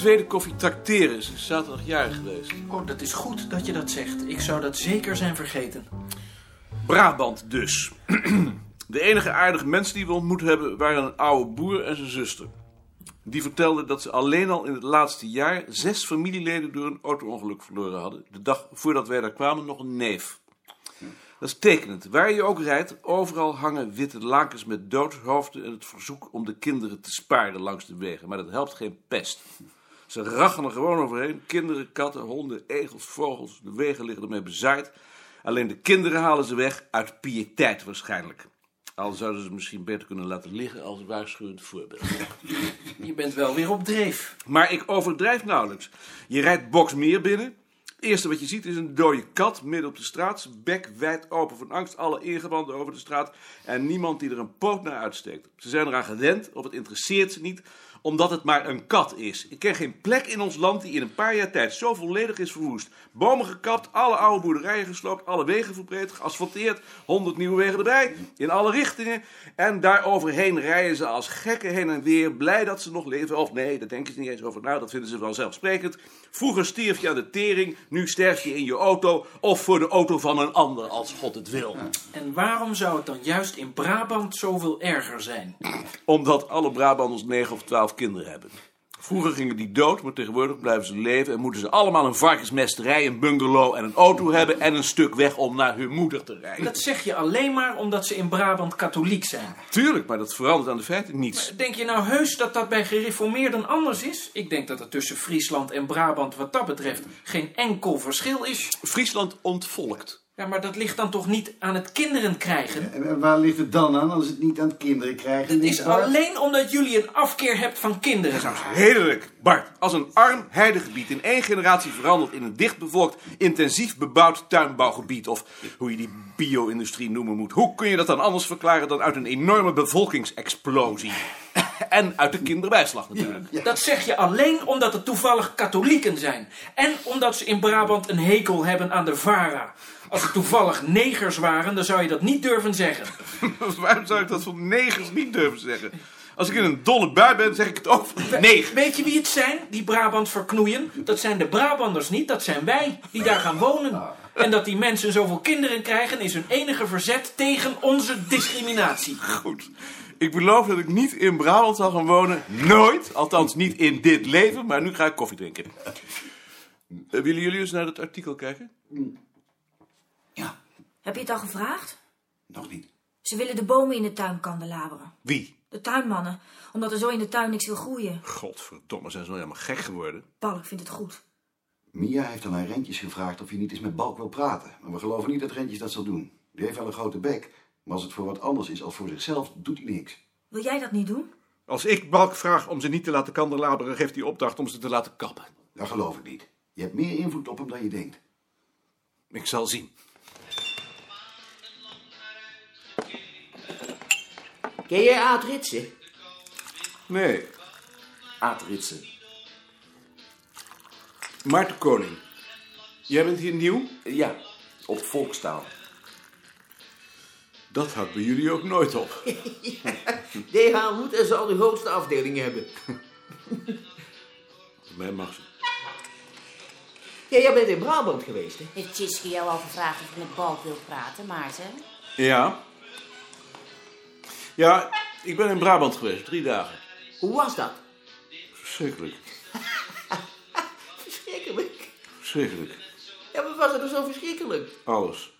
tweede koffie trakteren. Ze is zaterdag jarig geweest. Oh, dat is goed dat je dat zegt. Ik zou dat zeker zijn vergeten. Brabant dus. De enige aardige mensen die we ontmoet hebben waren een oude boer en zijn zuster. Die vertelde dat ze alleen al in het laatste jaar zes familieleden door een auto-ongeluk verloren hadden. De dag voordat wij daar kwamen nog een neef. Dat is tekenend. Waar je ook rijdt, overal hangen witte lakens met doodhoofden en het verzoek om de kinderen te sparen langs de wegen. Maar dat helpt geen pest. Ze rachen er gewoon overheen. Kinderen, katten, honden, egels, vogels. De wegen liggen ermee bezaaid. Alleen de kinderen halen ze weg uit piëteit waarschijnlijk. Al zouden ze misschien beter kunnen laten liggen als waarschuwend voorbeeld. Je bent wel weer op dreef. Maar ik overdrijf nauwelijks. Je rijdt Boksmeer binnen. Het eerste wat je ziet is een dode kat midden op de straat. Zijn bek wijd open van angst. Alle ingewanden over de straat. En niemand die er een poot naar uitsteekt. Ze zijn eraan gewend, of het interesseert ze niet omdat het maar een kat is. Ik ken geen plek in ons land die in een paar jaar tijd zo volledig is verwoest. Bomen gekapt, alle oude boerderijen gesloopt, alle wegen verbreed, geasfalteerd, honderd nieuwe wegen erbij, in alle richtingen. En daaroverheen rijden ze als gekken heen en weer, blij dat ze nog leven. Of nee, daar denken ze niet eens over na, dat vinden ze vanzelfsprekend. Vroeger stierf je aan de tering, nu sterf je in je auto of voor de auto van een ander, als God het wil. En waarom zou het dan juist in Brabant zoveel erger zijn? Omdat alle Brabanders 9 of 12 kinderen hebben. Vroeger gingen die dood, maar tegenwoordig blijven ze leven en moeten ze allemaal een varkensmesterij, een bungalow en een auto hebben en een stuk weg om naar hun moeder te rijden. Dat zeg je alleen maar omdat ze in Brabant katholiek zijn. Tuurlijk, maar dat verandert aan de feiten niets. Denk je nou heus dat dat bij gereformeerden anders is? Ik denk dat er tussen Friesland en Brabant wat dat betreft geen enkel verschil is. Friesland ontvolkt. Ja, maar dat ligt dan toch niet aan het kinderen krijgen? En waar ligt het dan aan als het niet aan het kinderen krijgen Het is Bart? alleen omdat jullie een afkeer hebt van kinderen. Redelijk, Bart. Als een arm heidegebied in één generatie verandert in een dichtbevolkt, intensief bebouwd tuinbouwgebied, of hoe je die bio-industrie noemen moet, hoe kun je dat dan anders verklaren dan uit een enorme bevolkingsexplosie? En uit de kinderbijslag natuurlijk. Dat zeg je alleen omdat het toevallig katholieken zijn. En omdat ze in Brabant een hekel hebben aan de VARA. Als het toevallig negers waren, dan zou je dat niet durven zeggen. Waarom zou ik dat van negers niet durven zeggen? Als ik in een dolle bui ben, zeg ik het ook van negen. Weet je wie het zijn, die Brabant verknoeien? Dat zijn de Brabanders niet, dat zijn wij, die daar gaan wonen. En dat die mensen zoveel kinderen krijgen, is hun enige verzet tegen onze discriminatie. Goed. Ik beloof dat ik niet in Brabant zal gaan wonen. Nooit. Althans niet in dit leven. Maar nu ga ik koffie drinken. Eh, willen jullie eens naar dat artikel kijken? Heb je het al gevraagd? nog niet. Ze willen de bomen in de tuin kandelaberen. Wie? De tuinmannen, omdat er zo in de tuin niks wil groeien. Godverdomme, zijn ze nou helemaal gek geworden? Balk vindt het goed. Mia heeft al aan Rentjes gevraagd of hij niet eens met Balk wil praten. Maar we geloven niet dat Rentjes dat zal doen. Die heeft wel een grote bek. Maar als het voor wat anders is als voor zichzelf, doet hij niks. Wil jij dat niet doen? Als ik Balk vraag om ze niet te laten kandelaberen, geeft hij opdracht om ze te laten kappen. Dat geloof ik niet. Je hebt meer invloed op hem dan je denkt. Ik zal zien. Ken jij Aad Ritsen? Nee, Aad Ritsen. Maarten Koning. Jij bent hier nieuw? Ja, op volkstaal. Dat houdt bij jullie ook nooit op. DH moet en zal de grootste afdeling hebben. Voor mij mag ze. Ja, jij bent in Brabant geweest, hè? Heeft Tjitske jou al gevraagd of je met Balk wilt praten, Maarten? Ja. Ja, ik ben in Brabant geweest, drie dagen. Hoe was dat? Verschrikkelijk. Verschrikkelijk. Verschrikkelijk. Ja, wat was er zo verschrikkelijk? Alles.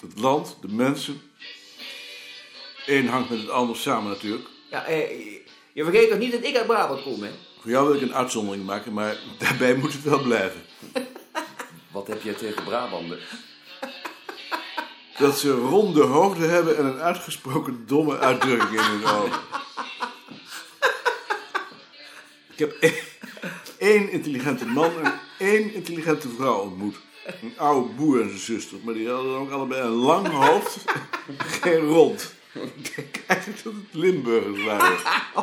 Het land, de mensen. Eén hangt met het ander samen natuurlijk. Ja, eh, je vergeet toch niet dat ik uit Brabant kom, hè? Voor jou wil ik een uitzondering maken, maar daarbij moet het wel blijven. Wat heb jij tegen Brabander? Dat ze ronde hoofden hebben en een uitgesproken domme uitdrukking in hun ogen. Ik heb één, één intelligente man en één intelligente vrouw ontmoet. Een oude boer en zijn zuster, maar die hadden ook allebei een lang hoofd, geen rond. Ik denk eigenlijk dat het Limburgers waren.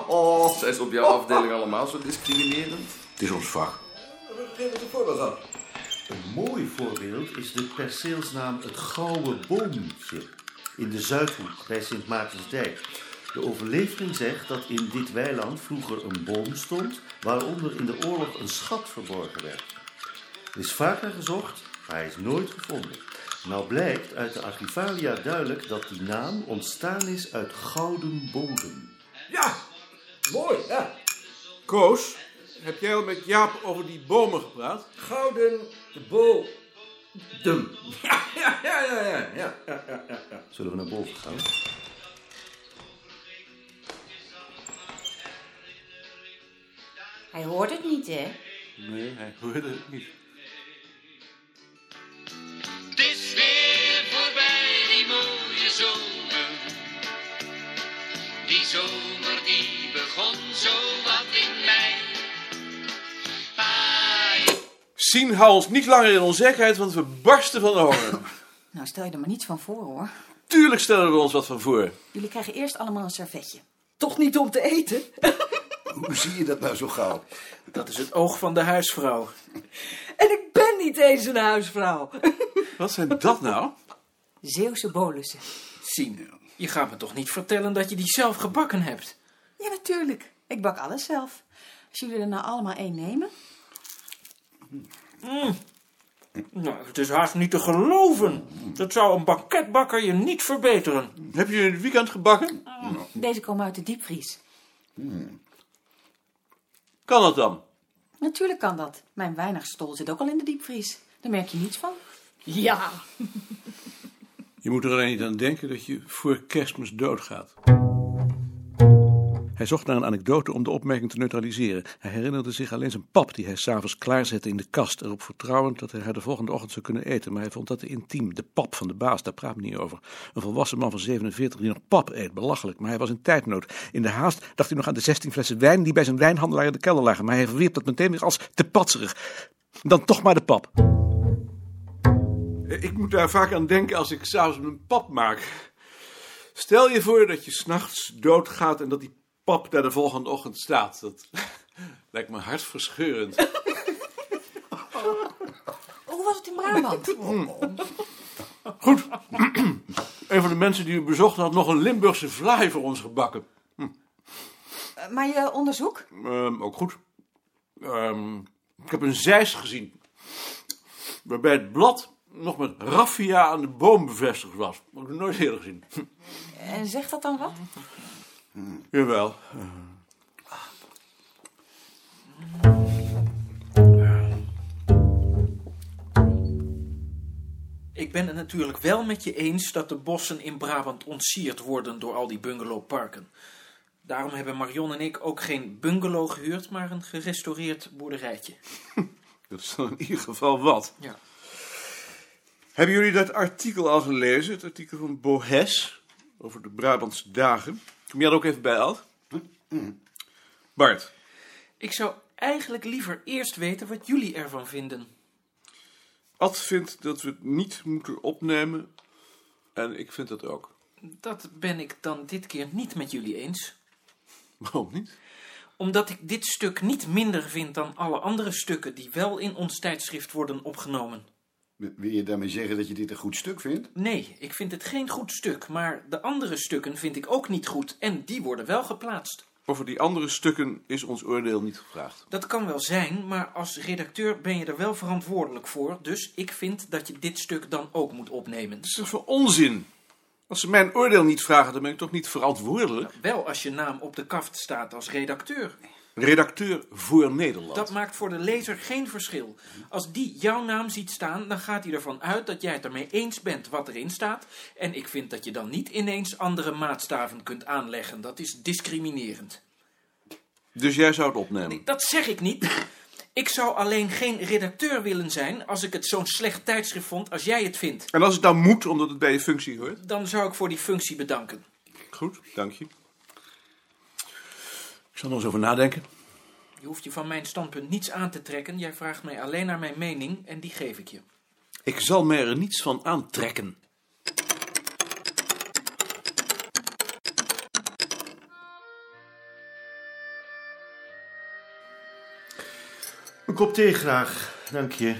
Oh. Zijn ze op jouw afdeling allemaal zo discriminerend? Het is ons vak. Een mooi voorbeeld is de perceelsnaam het Gouden Boomtje in de Zuidhoek bij Sint Maartensdijk. De overlevering zegt dat in dit weiland vroeger een boom stond... waaronder in de oorlog een schat verborgen werd. Er is vaker gezocht, maar hij is nooit gevonden. Nou blijkt uit de archivalia duidelijk dat die naam ontstaan is uit gouden bodem. Ja, mooi, ja. Koos, heb jij al met Jaap over die bomen gepraat? Gouden bol. Dum. Ja, ja, ja, ja, ja, ja, ja, ja, ja. Zullen we naar boven gaan? Hij hoort het niet, hè? Nee, hij hoorde het niet. Het is weer voorbij die mooie zomer. Die zomer Sien, hou ons niet langer in onzekerheid, want we barsten van de honger. Nou, stel je er maar niets van voor, hoor. Tuurlijk stellen we ons wat van voor. Jullie krijgen eerst allemaal een servetje. Toch niet om te eten? Hoe zie je dat nou zo gauw? Dat is het oog van de huisvrouw. En ik ben niet eens een huisvrouw. Wat zijn dat nou? Zeeuwse bolussen. Sien, je gaat me toch niet vertellen dat je die zelf gebakken hebt? Ja, natuurlijk. Ik bak alles zelf. Als jullie er nou allemaal één nemen. Nou, het is haast niet te geloven. Dat zou een banketbakker je niet verbeteren. Heb je in het weekend gebakken? Deze komen uit de diepvries. Kan dat dan? Natuurlijk kan dat. Mijn weinigstol zit ook al in de diepvries. Daar merk je niets van. Ja. Je moet er alleen niet aan denken dat je voor kerstmis doodgaat. Hij zocht naar een anekdote om de opmerking te neutraliseren. Hij herinnerde zich alleen zijn pap die hij s'avonds klaarzette in de kast, erop vertrouwend dat hij haar de volgende ochtend zou kunnen eten. Maar hij vond dat te intiem. De pap van de baas, daar praat men niet over. Een volwassen man van 47 die nog pap eet, belachelijk. Maar hij was in tijdnood. In de haast dacht hij nog aan de 16 flessen wijn die bij zijn wijnhandelaar in de kelder lagen. Maar hij verwierp dat meteen weer als te patserig. Dan toch maar de pap. Ik moet daar vaak aan denken als ik s'avonds mijn pap maak. Stel je voor dat je s'nachts doodgaat en dat die pap daar de volgende ochtend staat. Dat lijkt me hartverscheurend. Hoe was het in Brabant? Goed. Een van de mensen die u bezocht had nog een Limburgse vlaai voor ons gebakken. Eh, maar je onderzoek? Ehm, ook goed. Ehm, ik heb een zeis gezien. Waarbij het blad nog met raffia aan de boom bevestigd was. Dat heb ik nooit eerder gezien. En zegt dat dan wat? Jawel. Ik ben het natuurlijk wel met je eens dat de bossen in Brabant ontsierd worden door al die bungalowparken. Daarom hebben Marion en ik ook geen bungalow gehuurd, maar een gerestaureerd boerderijtje. Dat is dan in ieder geval wat. Ja. Hebben jullie dat artikel al gelezen? Het artikel van Bohes over de Brabantse dagen. Kom jij er ook even bij, Alt? Bart, Ik zou eigenlijk liever eerst weten wat jullie ervan vinden. Ad vindt dat we het niet moeten opnemen. En ik vind dat ook. Dat ben ik dan dit keer niet met jullie eens. Waarom niet? Omdat ik dit stuk niet minder vind dan alle andere stukken die wel in ons tijdschrift worden opgenomen. Wil je daarmee zeggen dat je dit een goed stuk vindt? Nee, ik vind het geen goed stuk, maar de andere stukken vind ik ook niet goed en die worden wel geplaatst. Over die andere stukken is ons oordeel niet gevraagd. Dat kan wel zijn, maar als redacteur ben je er wel verantwoordelijk voor, dus ik vind dat je dit stuk dan ook moet opnemen. Dat is toch voor onzin? Als ze mijn oordeel niet vragen, dan ben ik toch niet verantwoordelijk? Wel als je naam op de kaft staat als redacteur. Redacteur voor Nederland. Dat maakt voor de lezer geen verschil. Als die jouw naam ziet staan, dan gaat hij ervan uit dat jij het ermee eens bent wat erin staat. En ik vind dat je dan niet ineens andere maatstaven kunt aanleggen. Dat is discriminerend. Dus jij zou het opnemen? Nee, dat zeg ik niet. Ik zou alleen geen redacteur willen zijn als ik het zo'n slecht tijdschrift vond als jij het vindt. En als het dan moet, omdat het bij je functie hoort? Dan zou ik voor die functie bedanken. Goed, dank je. Ik zal er eens over nadenken. Je hoeft je van mijn standpunt niets aan te trekken. Jij vraagt mij alleen naar mijn mening en die geef ik je. Ik zal me er niets van aantrekken. Een kop thee graag, dank je.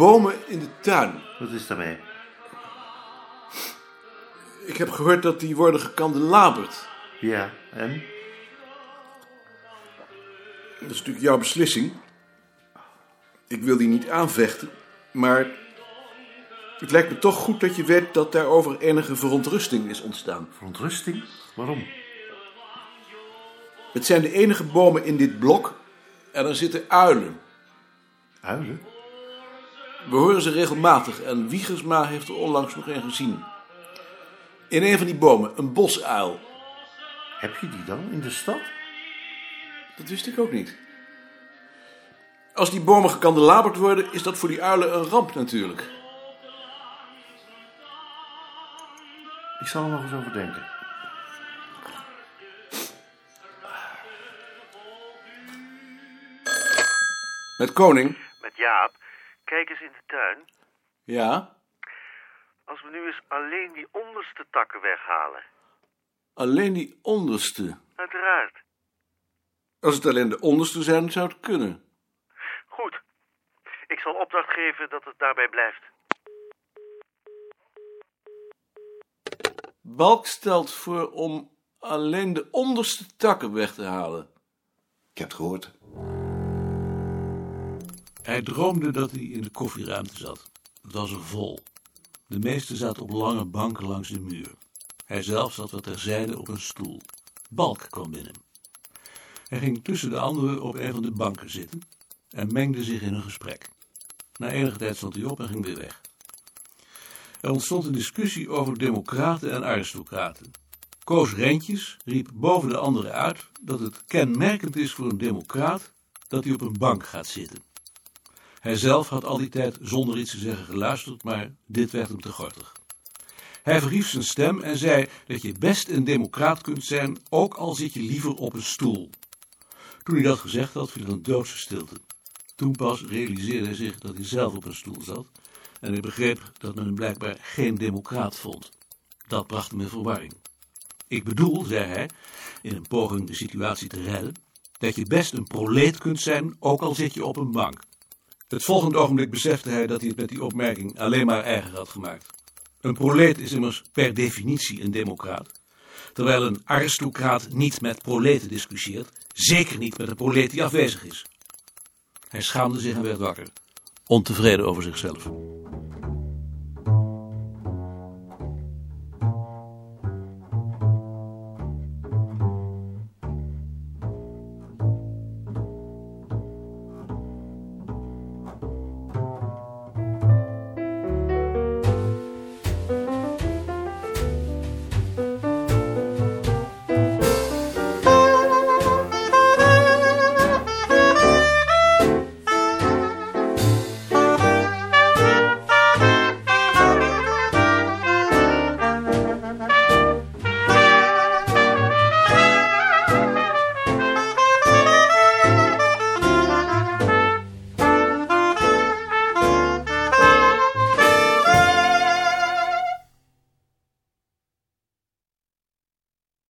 Bomen in de tuin. Wat is daarmee? Ik heb gehoord dat die worden gekandelaberd. Ja, en? Dat is natuurlijk jouw beslissing. Ik wil die niet aanvechten, maar het lijkt me toch goed dat je weet dat daarover enige verontrusting is ontstaan. Verontrusting? Waarom? Het zijn de enige bomen in dit blok en er zitten uilen. Uilen? We horen ze regelmatig en Wiegersma heeft er onlangs nog een gezien. In een van die bomen, een bosuil. Heb je die dan in de stad? Dat wist ik ook niet. Als die bomen gekandelaberd worden, is dat voor die uilen een ramp natuurlijk. Ik zal er nog eens over denken. Met koning? Met Jaap. Kijk eens in de tuin. Ja. Als we nu eens alleen die onderste takken weghalen. Alleen die onderste. Uiteraard. Als het alleen de onderste zijn, zou het kunnen. Goed. Ik zal opdracht geven dat het daarbij blijft. Balk stelt voor om alleen de onderste takken weg te halen. Ik heb het gehoord. Hij droomde dat hij in de koffieruimte zat. Het was er vol. De meesten zaten op lange banken langs de muur. Hij zelf zat wat terzijde op een stoel. Balk kwam binnen. Hij ging tussen de anderen op een van de banken zitten en mengde zich in een gesprek. Na enige tijd stond hij op en ging weer weg. Er ontstond een discussie over democraten en aristocraten. Koos Rentjes riep boven de anderen uit dat het kenmerkend is voor een democraat dat hij op een bank gaat zitten. Hij zelf had al die tijd zonder iets te zeggen geluisterd, maar dit werd hem te gortig. Hij verhief zijn stem en zei dat je best een democraat kunt zijn, ook al zit je liever op een stoel. Toen hij dat gezegd had, viel er een doodse stilte. Toen pas realiseerde hij zich dat hij zelf op een stoel zat en hij begreep dat men hem blijkbaar geen democraat vond. Dat bracht hem in verwarring. Ik bedoel, zei hij, in een poging de situatie te redden, dat je best een proleet kunt zijn, ook al zit je op een bank. Het volgende ogenblik besefte hij dat hij het met die opmerking alleen maar erger had gemaakt. Een proleet is immers per definitie een democraat. Terwijl een aristocraat niet met proleten discussieert, zeker niet met een proleet die afwezig is. Hij schaamde zich en werd wakker, ontevreden over zichzelf.